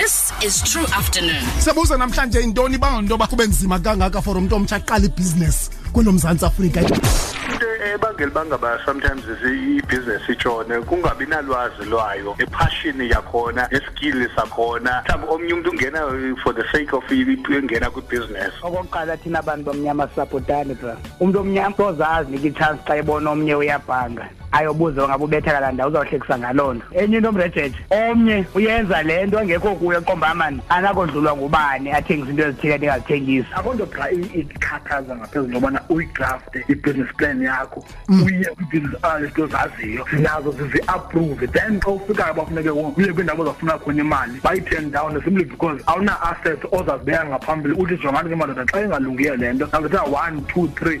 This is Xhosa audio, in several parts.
This is true afternoon. Siyabuza namhlanje intoni banga ntoba kube nzima kangaka for umuntu omtsha aqala ibusiness kwelo Mzantsi Afrika. Into ebangela bangaba sometimes ibusiness itshone kungabi nalwazi lwayo, ipassion yakhona, iskill sakhona. Mhlawumbe omnye umuntu ungena for the sake of ingena kwibusiness. Okokuqala thina abantu bomnyama sapotani bra. Umuntu omnyama ozazi nika ichance xa ebona omnye uyabhanga. ayobuza ngabo ubethakala ndawo uzawuhlekisa ngaloo nto enye into omrejeje omnye uyenza le nto engekho kuyo eqombamani anakodlulwa ngubani athengisa into ezithile ndingazithengisa akho nto xa ikhathaza ngaphezulu yobana uyidrafte i-business plan yakho mm. uye kwi-business analyst ozaziyo nazo zizi-approve then xa ufikayo bafuneke uye kwiindawo ozafuna khona imali bayi-turn down simply because awuna-assets ozazibeka ngaphambili uthi jongani ke madoda xa ingalungiyo le nto angithiwa one two three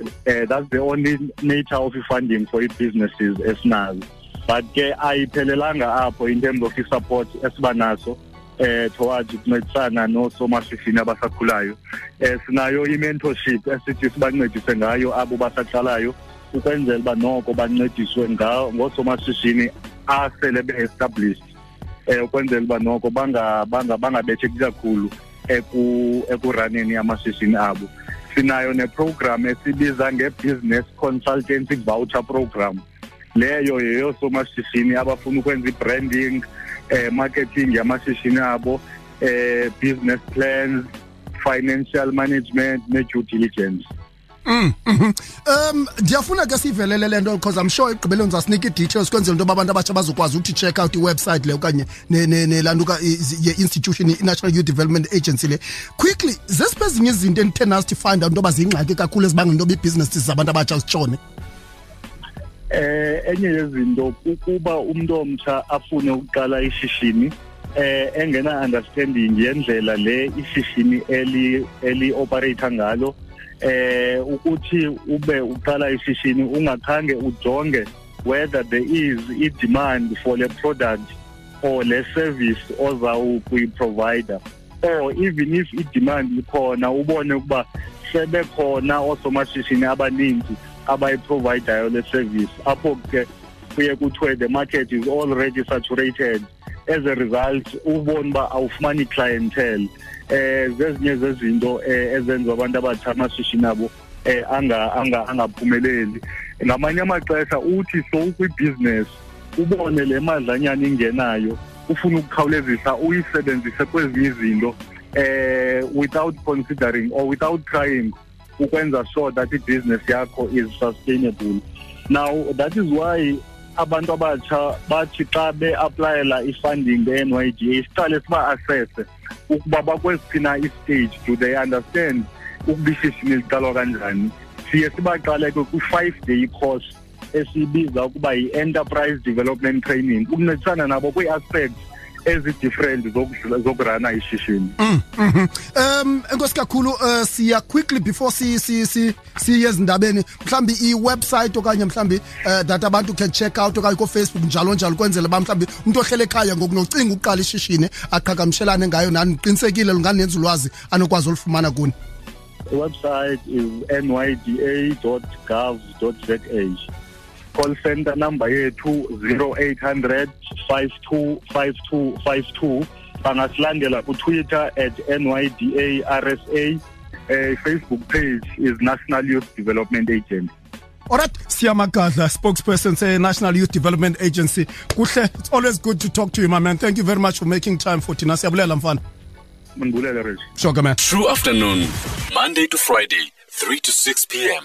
uh, that's the only nature of funding for ii-businesses esinazo but ke ayiphelelanga apho in terms of i-support esiba naso eh towards ukuncedisana noosomashishini abasakhulayo eh sinayo i-mentorship esithi sibancedise ngayo abo basaqalayo ukwenzela uba noko bancediswe ngoosomashishini asele be-established um ukwenzela uba noko bangabetheki kakhulu ekuraneni amashishini abo sinayo neprogram esibiza nge-business consultancy voucher program leyo yeyoosomashishini abafuna ukwenza i-branding um marketing yamashishini abo um business plans financial management ne-due diligence Mm, mm-hmm. Um ndiyafuna ke sivelele le nto because I'm sure ekugqibeleni zasinika i-details kwenzela into yoba abantu abatsha bazokwazi ukuthi check out iwebsite le okanye laa nto ye-institution i-national youth development agency le quickly zesiphi ezinye izinto endithe nazithi find out into yoba ziyingxaki kakhulu ezibangela into yoba ii-businesses zabantu abatsha zitshone eh enye yezinto kukuba umuntu omtsha afune ukuqala ishishini eh engena understanding yendlela le ishishini eli eli operator ngalo eh ukuthi ube uqala ishishini ungakhange ujonge whether there is a demand for le product or le service ozawukuyiprovider or even if i-demand ikhona ubone ukuba sebekhona oosomashishini abaninzi abayiprovidayo le service apho ke kuye kuthiwe the market is already saturated as a result ubone uba awufumani clientele um zezinye zezinto um ezenza abantu abatsha amashishini abo eh anga anga angaphumeleli ngamanye amaxesha uthi so ukwibusiness ubone le madlanyana ingenayo ufuna ukukhawulezisa uyisebenzise kwezinye izinto eh without considering or without trying ukwenza sure that i-business yakho is sustainable now that is why abantu abatsha bathi xa beaplayela i-funding be-n y d a siqale siba-assese ukuba bakwesiphi na istage do they understand ukuba ishishini liqalwa kanjani siye sibaqaleke kwi-five day course esiyibiza ukuba yi-enterprise development training ukuncedisana nabo kwii-aspects ezi-different zokurana ishishini mm, mm-hmm. um enkosi kakhulu um siya quickly before si, si, si siye ezindabeni mhlawumbi iwebsite okanye mhlawumbi um that abantu can check out okanye koofacebook njalo njalo ukwenzela uba mhlawumbi umntu ohlele ekhaya ngoku nocinga ukuqala ishishini aqhagamshelane ngayo nani ndiqinisekile lungandenza ulwazi anokwazi olufumana kuni The website is nyda.gov.za. Call center number yethu 0800 525252 bangasilandela kutwitter at nyda rsa eh, facebook page is national youth development agency Alright, Siamagadla, spokesperson say National Youth Development Agency. Kuhle, it's always good to talk to you, my man. Thank you very much for making time for Tina. Siyabulela mfana. Mbulela Rich. Sure, man. True afternoon, Monday to Friday, 3 to 6 p.m.